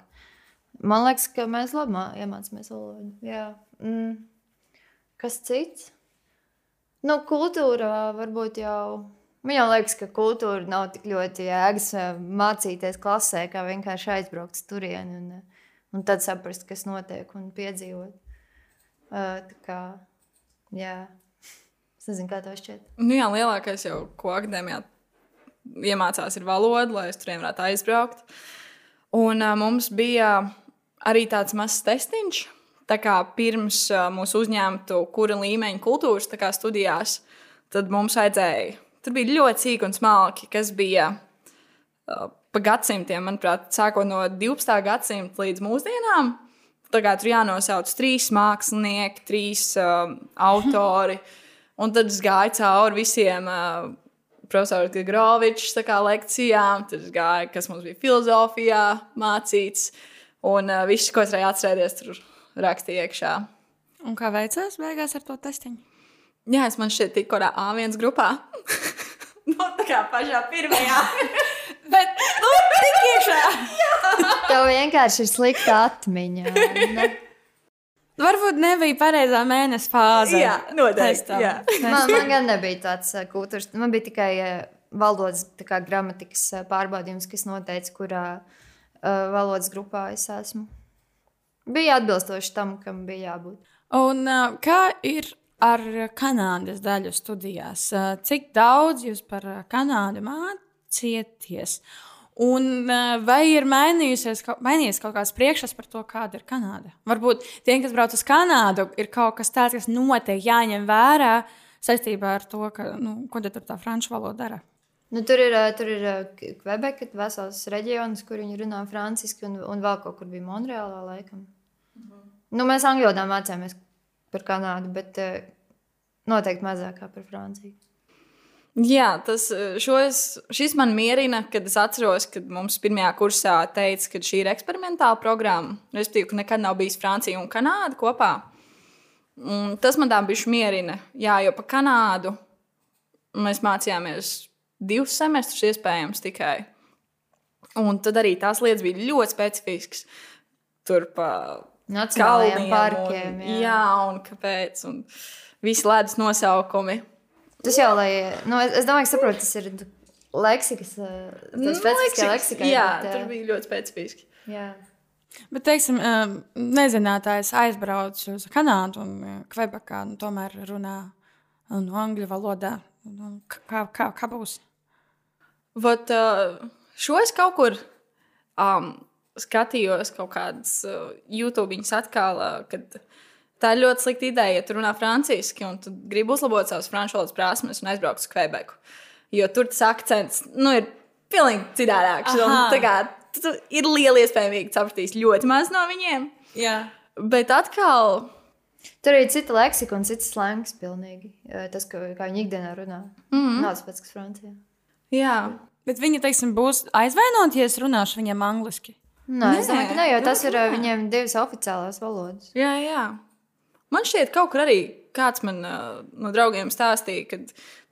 [SPEAKER 3] Man liekas, ka mēs labi mā- iemācāmies valodu. Jā. Mm. Kas cits? Nu, kultūra varbūt jau. Man jau liekas, ka kultūra nav tik ļoti jēgas eh, mācīties klasē, kā vienkārši aizbraukt uz turieni un, eh, un tad saprast, kas notiek un piedzīvot. Uh, tā kā, jā. Es nezinu, kā tev šķiet.
[SPEAKER 4] Nu, jā, lielākais jau, ko akadēmijā iemācās, ir valoda, lai uz turieni varētu aizbraukt. Un uh, mums bija arī tāds mazs testiņš. Tā kā pirms uh, mūsu uzņemtu, kura līmeņa kultūras studijās, tad mums vajadzēja. Tur bija ļoti sīki un smalki, kas bija uh, pa gadsimtiem, manuprāt, sākot no 12. gadsimta līdz mūsdienām. Kā tur jānosauc trīs mākslinieki, trīs uh, autori. Un tad es gāju cauri visiem uh, profesoram Grovičs lekcijām, tad es gāju, kas mums bija filozofijā mācīts. Un uh, viss, ko es varēju atcerēties, tur rakstīja iekšā.
[SPEAKER 2] Un kā veicās beigās ar to testiņu?
[SPEAKER 4] Jā, es man šķiet, tik kādā A1 grupā. nu, tā kā pašā pirmajā.
[SPEAKER 2] Bet, nu, tik iekšā!
[SPEAKER 3] Tev vienkārši ir slikta atmiņa. Ne?
[SPEAKER 2] Varbūt nebija pareizā mēneša fāze.
[SPEAKER 4] Jā, noteikti, jā.
[SPEAKER 3] Man, man gan nebija tāds uh, kultūras, man bija tikai uh, valodas, kā gramatikas uh, pārbaudījums, kas noteica, kurā uh, valodas grupā es esmu. Bija atbilstoši tam, kam bija jābūt.
[SPEAKER 2] Un uh, kā ir ar Kanādas daļu studijās? Uh, cik daudz jūs par uh, Kanādu mācieties? Un uh, vai ir mainījusies, mainījies kaut kāds priekšstats par to, kāda ir Kanāda? Varbūt tiem, kas brauc uz Kanādu, ir kaut kas tāds, kas noteikti jāņem vērā saistībā ar to, ka, nu, ko tad tur tā franču valoda dara.
[SPEAKER 3] Nu, tur ir, tur ir Kvebeka, vesels reģions, kur viņi runā franciski, un, un vēl kaut kur bija Monreālā laikam. Nu, mēs angļu valodā mācījāmies par Kanādu, bet uh, noteikti mazāk kā par Franciju.
[SPEAKER 4] Jā, tas eh, šos, šis man mierina, kad es atceros, kad mums pirmajā kursā teica, ka šī ir eksperimentāla programma. Respektīvi, ka nekad nav bijis Francija un Kanāda kopā. Un tas man tā bija mierina. Jā, jo pa Kanādu mēs mācījāmies divus semestrus, iespējams, tikai. Un tad arī tās lietas bija ļoti specifiskas. Tur pa
[SPEAKER 3] Nacionālajiem
[SPEAKER 4] kalniem
[SPEAKER 3] parkiem.
[SPEAKER 4] Un, jā, un kāpēc? Un visi ledus nosaukumi.
[SPEAKER 3] Tas jau, lai, nu, es, es domāju, ka saprotu, tas ir leksikas,
[SPEAKER 4] Nu,
[SPEAKER 3] tas specifiskā
[SPEAKER 4] leksikas,
[SPEAKER 3] leksikā.
[SPEAKER 4] Jā,
[SPEAKER 3] bet,
[SPEAKER 4] tur
[SPEAKER 3] eh,
[SPEAKER 4] bija ļoti specifiski.
[SPEAKER 3] jā.
[SPEAKER 2] Bet, teiksim, um, nezinātājs aizbrauc uz Kanādu un uh, Kvebekā, nu, tomēr runā uh, no angļu valodā. Nu, Kā, kā, kā būs?
[SPEAKER 4] Vat, šo es kaut kur um, skatījos, kaut kādas uh, YouTube atkal, uh, kad tā ir ļoti slikta ideja, ja tu runā franciski un tu gribi uzlabot savas franču valodas prasmes un aizbraukt uz Kvebeku. Jo tur tas akcents nu, ir pilnīgi citādāks. ir liela iespējamība, ka sapratīs ļoti maz no viņiem.
[SPEAKER 2] Jā.
[SPEAKER 4] Bet atkal,
[SPEAKER 3] Tur ir cita leksika un cits slēgts pilnīgi. Tas, ko, kā viņi ikdienā runā. Mm. -hmm. Nav tas pats, kas Francijā.
[SPEAKER 4] jā,
[SPEAKER 2] Bet viņi, teiksim, būs aizvainoti, ja es runāšu viņiem angliski.
[SPEAKER 3] Nē, es
[SPEAKER 4] Nē,
[SPEAKER 3] domāju, ka ne, jo tas ir
[SPEAKER 4] jā.
[SPEAKER 3] viņiem divas oficiālās valodas.
[SPEAKER 4] jā, jā. Man šķiet, kaut kur arī kāds man uh, no draugiem stāstīja, ka,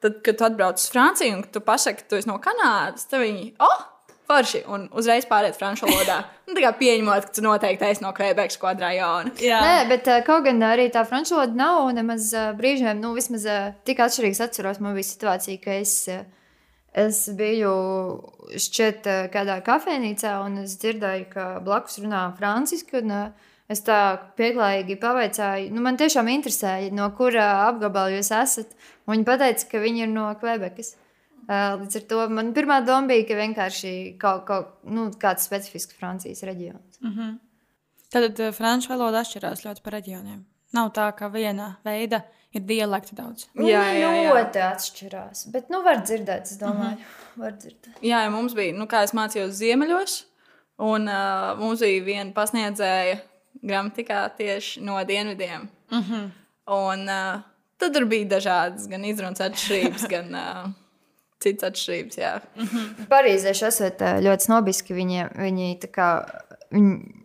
[SPEAKER 4] tad, kad tu atbrauc uz Franciju un tu pasaki, ka tu esi no Kanādas, tad viņi, oh, forši, un uzreiz pāriet franču valodā. Nu, tā kā pieņemot, ka tu noteikti esi no Kvebekas kvadrājona.
[SPEAKER 2] Jā.
[SPEAKER 3] Nē, bet kaut gan arī tā franču valoda nav nemaz brīžiem, nu, vismaz tik atšķirīgs. Atceros, man bija situācija, ka es, eh, es biju šķiet eh, kādā kafejnīcā, un es dzirdēju, ka blakus runā franciski. Un, eh, Es tā pieklājīgi pavaicāju, nu, man tiešām interesēja, no kura apgabala jūs esat. Un Viņi teica, ka viņi ir no Kvebekas. Eh, Līdz ar to man pirmā doma bija, ka vienkārši kaut, kaut, nu, kāds specifisks Francijas reģions.
[SPEAKER 2] Tad uh, franču valoda atšķirās ļoti par reģioniem. Nav tā, ka viena veida ir dialekti daudz.
[SPEAKER 4] Jā, jā, jā.
[SPEAKER 3] Ļoti atšķirās. Bet, nu, var dzirdēt, es domāju, mm -hmm. var dzirdēt.
[SPEAKER 4] Jā, ja mums bija, nu, kā es mācījos ziemeļos, un uh, mums bija viena pasniedzēja gramatikā tieši no dienvidiem. Mm -hmm. Un uh, tad tur bija dažādas gan izrunas atšķirības, gan uh, citas atšķirības. Jā.
[SPEAKER 3] Parīzieši esat ļoti snobiski. Viņi, viņi tā kā, viņi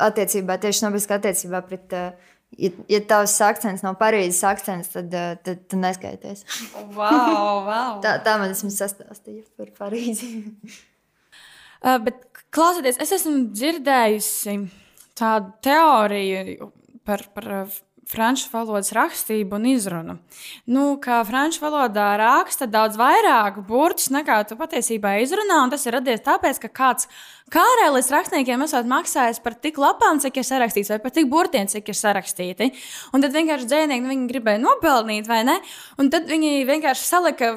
[SPEAKER 3] attiecībā, tieši snobiski attiecībā pret, eh, ja, ja tavs akcents nav Parīzes akcents, tad, eh, tad tu neskaities.
[SPEAKER 2] Wow, wow.
[SPEAKER 3] Tā, tā man vismaz sastāstīja par Parīzi.
[SPEAKER 2] Uh, bet klausieties, es esmu dzirdējusi tādu teoriju par, par uh, franču valodas rakstību un izrunu. Nu, kā franču valodā raksta daudz vairāk burtus nekā tu patiesībā izrunā, un tas ir radies tāpēc, ka kāds kārēlis rakstniekiem esot maksājis par tik lapām, cik ir sarakstīts, vai par tik burtiem, cik ir sarakstīti. Un tad vienkārši dzēnieki nu, gribēja nopelnīt, vai ne? Un tad viņi vienkārši salika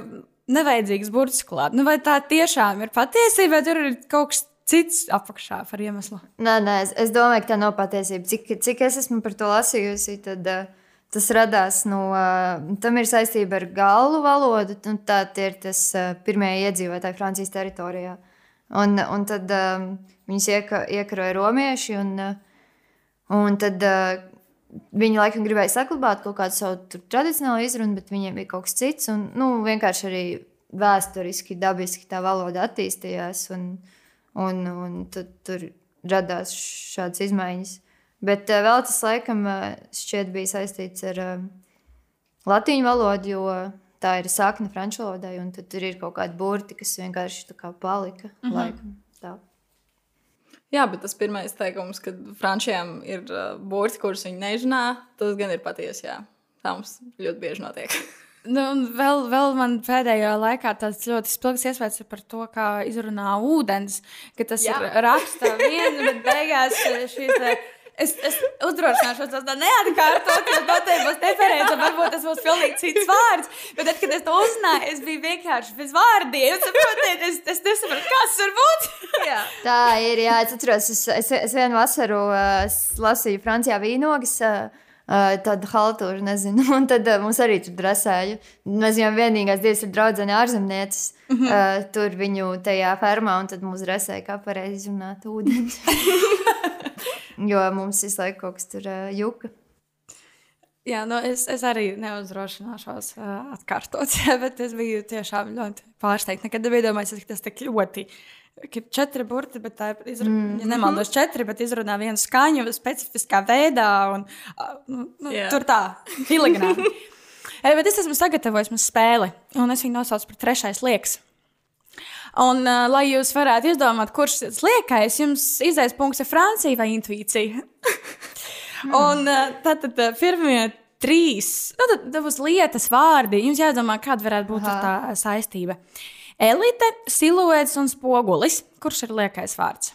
[SPEAKER 2] nevajadzīgs burts klāt. Nu, vai tā tiešām ir patiesība, vai tur ir kaut kas cits apakšā par iemeslu?
[SPEAKER 3] Nē, nē, es, es domāju, ka tā nav patiesība. Cik, cik es esmu par to lasījusi, tad uh, tas radās no. Uh, tam ir saistība ar galvu valodu. un Tā ir tas uh, pirmie iedzīvotāji Francijas teritorijā. Un, un tad um, viņus ieka, iekaroja romieši. Un, uh, un tad uh, viņi laikam gribēja saglabāt kaut kādu savu tradicionālu izrunu, bet viņiem bija kaut kas cits. Un, nu, vienkārši arī vēsturiski, dabiski tā valoda attīstījās. Un, un, un tad tur radās šādas izmaiņas. Bet uh, vēl tas, laikam, uh, šķiet bija saistīts ar uh, latīņu valodu, jo tā ir sakne franču valodai, un tad tur ir kaut kādi burti, kas vienkārši tā kā palika. Mm -hmm. laikam, tā.
[SPEAKER 4] jā, bet tas pirmais teikums, ka frančiem ir uh, burti, kurus viņi nežinā, tas gan ir patiesi. Jā. Tā mums ļoti bieži notiek.
[SPEAKER 2] Nu, un vēl, vēl man pēdējā laikā tāds ļoti spilgts iespējas ir par to, kā izrunā ūdens. Ka tas Jā. Ir rakstā viena, bet beigās šīs. te- Es, es uzdrošināšos to tā neatkārtot, jo noteikti būs nepareizi. Varbūt tas būs pilnīgi cits vārds. Bet tad, kad es to uzzināju, es biju vienkārši bez vārdiem. Saprotiet, es, es nesaprotu, kas tur būtu. Jā.
[SPEAKER 3] Tā ir. Jā, es atceros, es, es, es vienu vasaru uh, lasīju Francijā vīnogas. Uh, tādu haltūru, nezinu. Un tad uh, mums arī tur drasēja. Mēs jau vienīgās divas ir draudzene ārzemnieces. Mm -hmm. uh, tur viņu tajā fermā, un tad mums drasēja, kā pareizi runāt ūdeni. jo mums visu laiku kaut kas tur uh, juka.
[SPEAKER 2] Jā, nu es, es arī neuzdrošināšos uh, atkārtot, bet es biju tiešām ļoti pārsteigta. Nekad nebiju domājis, ka tas tik ļoti. ka Ir četri burti, bet tā ir izrunā, mm. ja nemaldos, četri, bet izrunā vienu skaņu specifiskā veidā. Un, uh, nu, nu,
[SPEAKER 4] Jā.
[SPEAKER 2] tur tā, filigrāni. Eh, bet es esmu sagatavojis mums spēli, un es viņu nosaucu par trešais liekas. Un, uh, lai jūs varētu izdomāt, kurš ir liekais, jums izais punkts ir Francija vai intuīcija. un uh, tad, tad uh, pirmie trīs, nu, tad, būs lietas vārdi. Jums jādomā, kāda varētu būt tā saistība. Elite, siluets un spogulis. Kurš ir liekais vārds?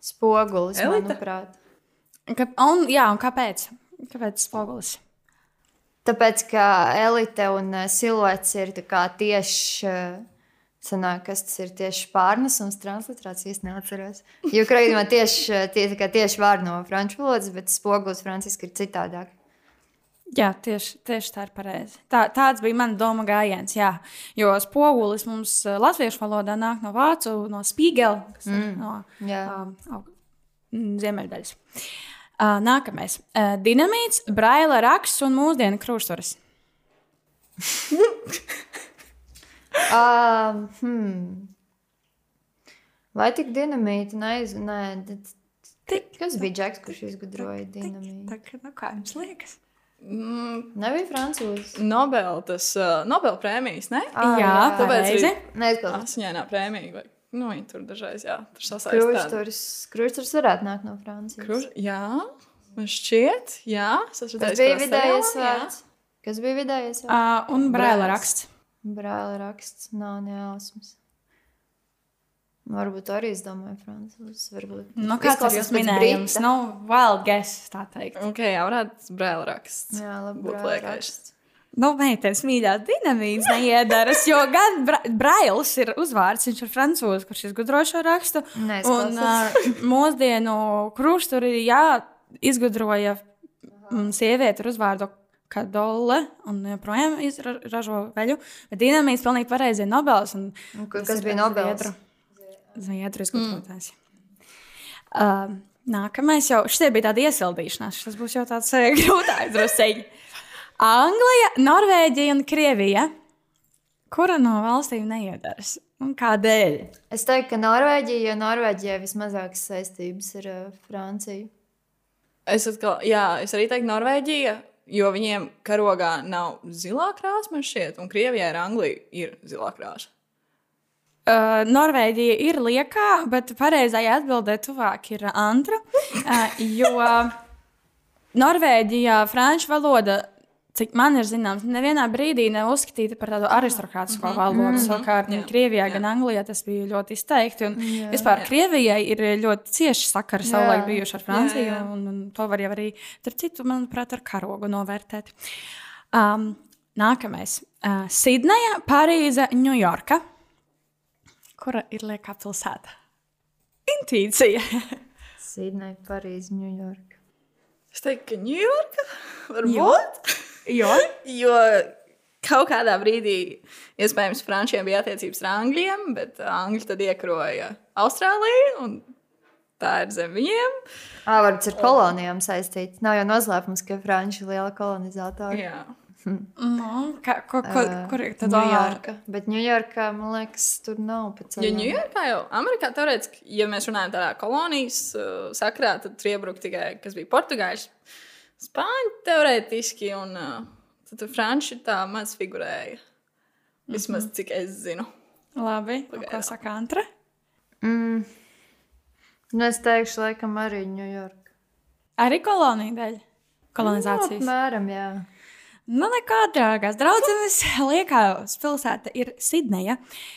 [SPEAKER 3] Spogulis,
[SPEAKER 4] Elite?
[SPEAKER 3] manuprāt.
[SPEAKER 2] Ka, un, jā, un kāpēc? Kāpēc spogulis?
[SPEAKER 3] Tāpēc, ka elite un uh, siluets ir tieši. Uh, Sanāk, kas tas ir tieši pārnesums, transliterācijas neatceros. Jo krājumā tieši, uh, tie, tā kā tieši vārdi no franču valodas, bet spogulis franciski ir citādāk.
[SPEAKER 2] Jā, tieši, tieši tā ir pareizi. Tā, tāds bija mans doma gājiens. Jā. Jo spogulis mums eh, latviešu valodā nāk no vācu, no spīgela, kas mm. ir no um, au- mm, ziemeļdaļas. Uh, nākamais. Uh, dinamīts, braila raksts un mūsdienu krustveres.
[SPEAKER 3] Um, hmm. Vai tik dinamīta? Neiz... Nē, tad- kas bija Džeks, kurš izgudroja dinamītu?
[SPEAKER 2] Tā kā, nu, kā jums liekas?
[SPEAKER 3] Nebija francūzs.
[SPEAKER 4] Nobel, tas uh, Nobel prēmijas, ne?
[SPEAKER 3] Ah,
[SPEAKER 2] jā,
[SPEAKER 4] tāpēc
[SPEAKER 2] pareizi.
[SPEAKER 3] Neizklausās.
[SPEAKER 4] Asiņainā prēmija. Vai, nu, viņi tur dažreiz, jā, tur sasaistās.
[SPEAKER 3] Krusturs varētu nākt no Francijas.
[SPEAKER 4] Kruš, jā, man šķiet, jā.
[SPEAKER 3] Tas bija vidējais
[SPEAKER 4] jā.
[SPEAKER 3] vārds. Kas bija vidējais vārds?
[SPEAKER 2] Uh, un braila
[SPEAKER 3] Brails.
[SPEAKER 2] raksts.
[SPEAKER 3] Brāļa raksts nav nejausmas. Varbūt arī es domāju, francūzs. Varbūt.
[SPEAKER 2] Nu, kāds jūsu
[SPEAKER 3] pēc
[SPEAKER 2] minējums?
[SPEAKER 3] brita.
[SPEAKER 2] Nu, wild guess, tā teikt.
[SPEAKER 4] Ok, jā, varētu brēl raksts.
[SPEAKER 3] Jā, labi.
[SPEAKER 4] Būtu liekais.
[SPEAKER 2] Nu, meitenes mīļās dinamīts neiedaras, jo gan bra Brails ir uzvārds, viņš ir francūzs, kurš izgudro šo rakstu. Un
[SPEAKER 3] Neizklausās.
[SPEAKER 2] uh, mūsdienu krusturi, jā, izgudroja sievieti ar uzvārdu Kadole un joprojām izražo veļu, bet dinamīts pilnīgi pareizi ir Nobels. un
[SPEAKER 3] Un ka-
[SPEAKER 2] tas
[SPEAKER 3] kas bija Nobels?
[SPEAKER 2] Zviedru- Zviedru izgudrotājs. Mm. Uh, nākamais jau, šis bija tāds iesildīšanās, tas būs jau tāds uh, grūtāks drusceļi. Anglija, Norvēģija un Krievija. Kura no valstīm neiedaras? Un kādēļ?
[SPEAKER 3] Es teiktu, ka Norvēģija, jo Norvēģijai vismazākas saistības ir uh, Francija.
[SPEAKER 4] Es, atkal, jā, es arī teiktu Norvēģija, jo viņiem karogā nav zilā krāsa, man šķiet, un Krievijai ar Angliju ir zilā krāsa.
[SPEAKER 2] Uh, Norvēģija ir liekā, bet pareizai atbildē tuvāk ir Antra. Uh, jo Norvēģijā franču valoda, cik man ir zināms, nevienā brīdī nav uzskatīta par tādu aristokrātisko valodu. Savukārt, gan Krievijā, gan Anglijā tas bija ļoti izteikti. Un vispār Krievijai ir ļoti cieši sakari savulaik bijuši ar Franciju,
[SPEAKER 4] Jā, jā.
[SPEAKER 2] un, un to var jau arī, starp citu, manuprāt, ar karogu novērtēt. Um, nākamais. Uh, Sidneja, Parīze, Ņujorka. Kura ir liekā pilsēta? Intuīcija.
[SPEAKER 3] Sīdnei, Parīze, Ņujorka.
[SPEAKER 4] Es teiktu, ka Ņujorka varbūt.
[SPEAKER 2] jo?
[SPEAKER 4] Jo kaut kādā brīdī, iespējams, Frančiem bija attiecības ar Angļiem, bet Angļi tad iekaroja Austrāliju, un tā ir zem viņiem.
[SPEAKER 3] Ā, varbūt ar kolonijām saistīts. Nav jau noslēpums, ka Franči ir liela kolonizatora.
[SPEAKER 4] Jā.
[SPEAKER 2] Nu, ka, ko, ko, kur ir tad
[SPEAKER 3] Ņujorka. Bet Ņujorkā, man liekas, tur nav pēc
[SPEAKER 4] Jo Ņujorkā jau Amerikā teorētiski, ja mēs runājam tādā kolonijas uh, sakrā, tad tur iebruka tikai, kas bija portugāļi, spāņi teorētiski, un uh, tad tur franči tā maz figurēja. Vismaz cik es zinu.
[SPEAKER 2] Labi, un ko saka Antra?
[SPEAKER 3] Mm. Nu, es teikšu, laikam, arī Ņujorka.
[SPEAKER 2] Arī kolonija dēļ. Kolonizācijas.
[SPEAKER 3] Apmēram, jā.
[SPEAKER 2] Nu, nekā, draugs. Draudzenes liekā pilsēta ir Sidneja,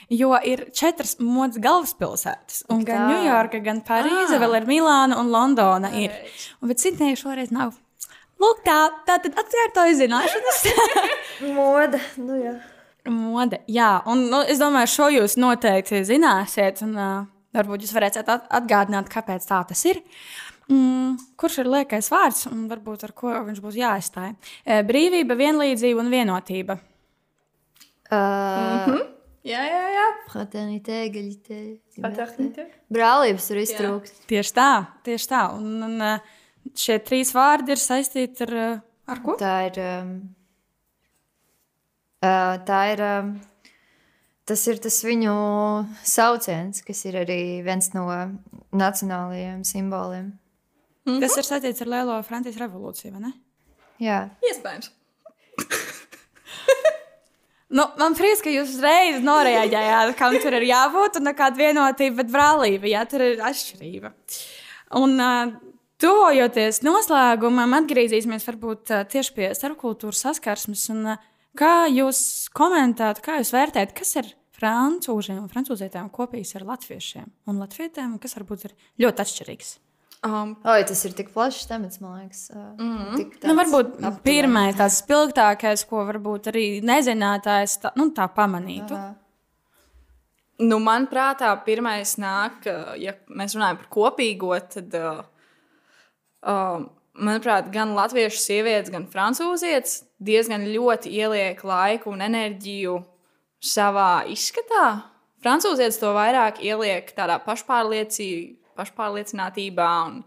[SPEAKER 2] jo ir četras modes galvaspilsētas. Un gan. Ņujorka, gan Parīze, vēl ir Milāna un Londona. Ir. Un, bet Sidneja šoreiz nav. Lūk, tā, tā tad atkārtoju zināšanas.
[SPEAKER 3] Moda. Nu, jā.
[SPEAKER 2] Mode, jā, un nu, es domāju, šo jūs noteikti zināsiet, un uh, varbūt jūs varēsiet at atgādināt, kāpēc tā tas ir. Mm, kurš ir liekais vārds, un varbūt ar ko viņš būs jāaizstāj? E, brīvība, vienlīdzība un vienotība.
[SPEAKER 3] Uh,
[SPEAKER 4] Jā, jā, jā.
[SPEAKER 3] Fraternité, egalité.
[SPEAKER 4] Paternité.
[SPEAKER 3] Brālības tur iztrūkst.
[SPEAKER 2] Tieši tā, tieši tā. Un, un uh, šie trīs vārdi ir saistīti ar Ar ko?
[SPEAKER 3] Tā ir. Um, uh, tā ir. Um, tas ir tas viņu sauciens, kas ir arī viens no nacionālajiem simboliem.
[SPEAKER 2] Mm -hmm. Tas ir saistīts ar Lielo Francijas revolūciju, vai ne?
[SPEAKER 3] Jā,
[SPEAKER 4] Iespējams.
[SPEAKER 2] Nu, man prieks, ka jūs uzreiz noreaģējāt, kam tur ir jābūt, un kāda vienotība, bet brālība, jā, tur ir atšķirība. Un, uh, tuvojoties noslēgumam, atgriezīsimies varbūt tieši pie starpkultūras saskarsmes. Un, uh, kā jūs komentētu, kā jūs vērtējat, kas ir francūžiem un francūzietēm kopīgs ar latviešiem un latvietēm, kas varbūt ir ļoti atšķirīgs?
[SPEAKER 4] Um,
[SPEAKER 3] Oi, tas ir tik plašs temats, man liekas. Mm -hmm.
[SPEAKER 2] Nu, varbūt pirmais tāds spilgtākais, ko varbūt arī nezinātājs tā, nu, tā pamanītu.
[SPEAKER 3] Aha.
[SPEAKER 4] Nu, man prātā pirmais nāk, uh, ja mēs runājam par kopīgo, tad, uh, uh, manuprāt, gan latviešu sievietes, gan francūzietes diezgan ļoti ieliek laiku un enerģiju savā izskatā. Francūzietis to vairāk ieliek tādā pašpārliecībā, pašpārliecinātībā un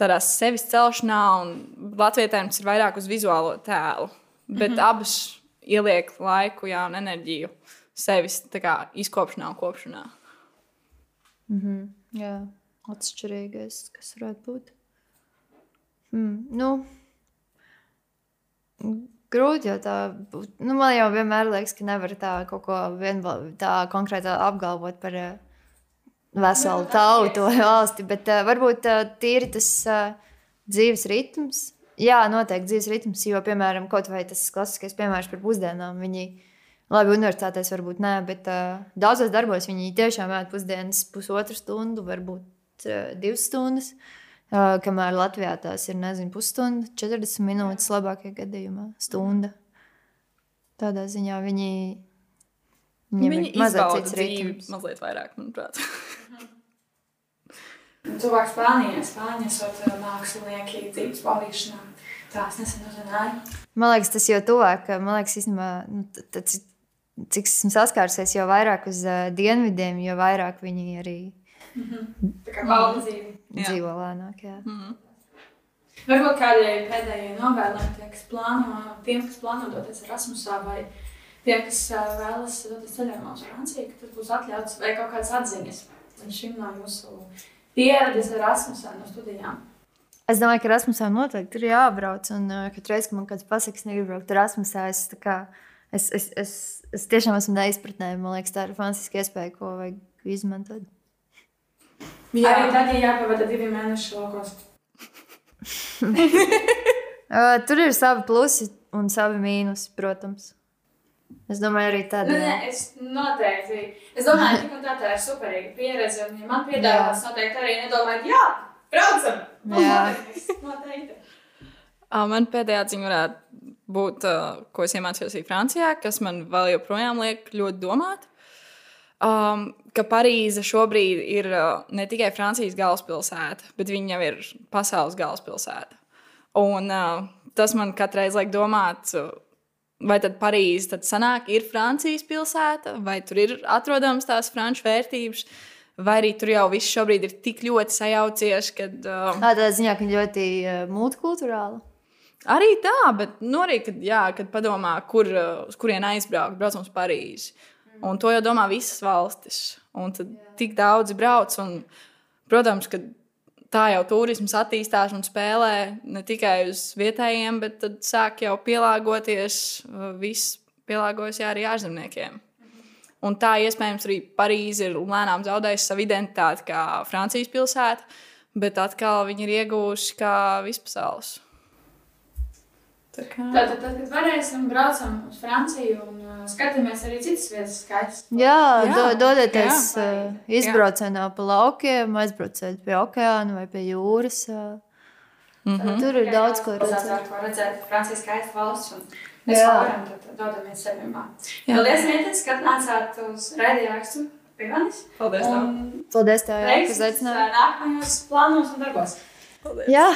[SPEAKER 4] tādā sevis celšanā, un latvietēm tas ir vairāk uz vizuālo tēlu. Bet mm -hmm. abas ieliek laiku jā, un enerģiju sevis kā, izkopšanā un kopšanā.
[SPEAKER 3] Jā, atšķirīgais, kas varētu būt. Hmm, nu, grūti jau tā. Nu, man jau vienmēr liekas, ka nevar tā kaut ko vienval, tā konkrēti apgalvot par uh, veselu tautu vai valsti, bet uh, varbūt uh, tīri tas uh, dzīves ritms. Jā, noteikti dzīves ritms, jo, piemēram, kaut vai tas klasiskais piemērs par pusdienām, viņi Labi, universitātēs varbūt nē, bet uh, daudzos darbos viņi tiešām ēd pusdienas pusotru stundu, varbūt uh, divas stundas. Uh, kamēr Latvijā tās ir, nezinu, pusstunda, 40 minūtes, labākajā gadījumā stunda. Tādā ziņā viņi, viņiem
[SPEAKER 4] Viņi
[SPEAKER 3] ir mazliet cits ritms.
[SPEAKER 4] mazliet vairāk, manuprāt.
[SPEAKER 2] Cilvēks Spānijā, Spānijā esot uh, mākslinieki dzīves baudīšanā. Tās nesen uzzināju.
[SPEAKER 3] Man liekas, tas jau tuvāk, man liekas, īstenībā, nu, t- t- cik- esmu saskārusies, jo vairāk uz uh, dienvidiem, jo vairāk viņi arī
[SPEAKER 2] Tā kā bauda dzīvi.
[SPEAKER 4] Jā.
[SPEAKER 3] dzīvo lēnāk. Jā.
[SPEAKER 2] Varbūt kādai pēdējai novēlēm, tie, kas plāno, tiem, kas plāno doties Erasmusā, vai tie, kas vēlas doties ceļojumā uz Franciju, ka tas būs atļauts vai kaut kādas atziņas līdz šim no jūsu pieredzes Erasmusā no studijām.
[SPEAKER 3] Es domāju, ka Rasmusā noteikti ir jābrauc. Un uh, katru reizi, kad man kāds pasakā, ka negribu braukt Rasmusā, es, tā kā, es, es, es, es tiešām esmu neizpratnē. Man liekas, tā ir fantastiska iespēja, ko vajag izmantot.
[SPEAKER 2] Jā. Arī tad, ja jāpavada divi mēneši laukos.
[SPEAKER 3] Uh, tur ir savi plusi un savi mīnusi, protams. Es domāju, arī
[SPEAKER 2] Nu,
[SPEAKER 3] tādā
[SPEAKER 2] nē, es noteikti. Es domāju, ka tā, tā ir superīga pieredze. Un, ja man piedāvās, noteikti arī nedomāju, jā, braucam!
[SPEAKER 3] Jā.
[SPEAKER 2] Noteikti,
[SPEAKER 4] Man pēdējā ziņa varētu būt, ko es iemācījos arī Francijā, kas man vēl joprojām liek ļoti domāt. Um, ka Parīze šobrīd ir ne tikai Francijas galvaspilsēta, bet viņa jau ir pasaules galvaspilsēta. Un uh, tas man katru reizi liek domāt, vai tad Parīze tad sanāk, ir Francijas pilsēta, vai tur ir atrodams tās franču vērtības, vai arī tur jau viss šobrīd ir tik ļoti sajaucies, ka. Uh,
[SPEAKER 3] Tādā ziņā, ka ļoti uh, multikulturāla.
[SPEAKER 4] Arī tā, bet nu, arī, kad, jā, kad padomā, kur, uh, uz kurien aizbraukt, braucam uz Parīzi. Un to jau domā visas valstis. Un tad tik daudzi brauc. Un, protams, ka tā jau turisms attīstās un spēlē ne tikai uz vietējiem, bet tad sāk jau pielāgoties. uh, Viss pielāgojas jā, arī ārzemniekiem. Un tā iespējams arī Parīze ir lēnām zaudējusi savu identitāti kā Francijas pilsēta, bet atkal viņi ir ieguvuši kā vispasaules. Tā kā...
[SPEAKER 2] Tātad, tad, kad varēsim, braucam uz Franciju un uh, skatāmies arī citas vietas, skaistas.
[SPEAKER 3] Jā,
[SPEAKER 4] Jā,
[SPEAKER 3] jā do, dodieties
[SPEAKER 4] jā.
[SPEAKER 3] uh, izbraucienā pa laukiem, aizbrauciet pie okeāna vai pie jūras. Uh,
[SPEAKER 4] Mm -hmm.
[SPEAKER 3] tur ir daudz ko
[SPEAKER 2] redzēt.
[SPEAKER 3] redzēt.
[SPEAKER 2] Ko redzēt, Francija skaista valsts. Un mēs
[SPEAKER 3] Jā.
[SPEAKER 2] varam tad dodamies ceļojumā. Paldies, Mītis, ka atnācāt uz raidījākstu pie manis.
[SPEAKER 4] Paldies! tev.
[SPEAKER 2] Un
[SPEAKER 3] Paldies, tev, jā, ka
[SPEAKER 2] veiksmes,
[SPEAKER 3] uzaicināji.
[SPEAKER 2] uh, nākamajos plānos un darbos.
[SPEAKER 4] Paldies!
[SPEAKER 3] Jā,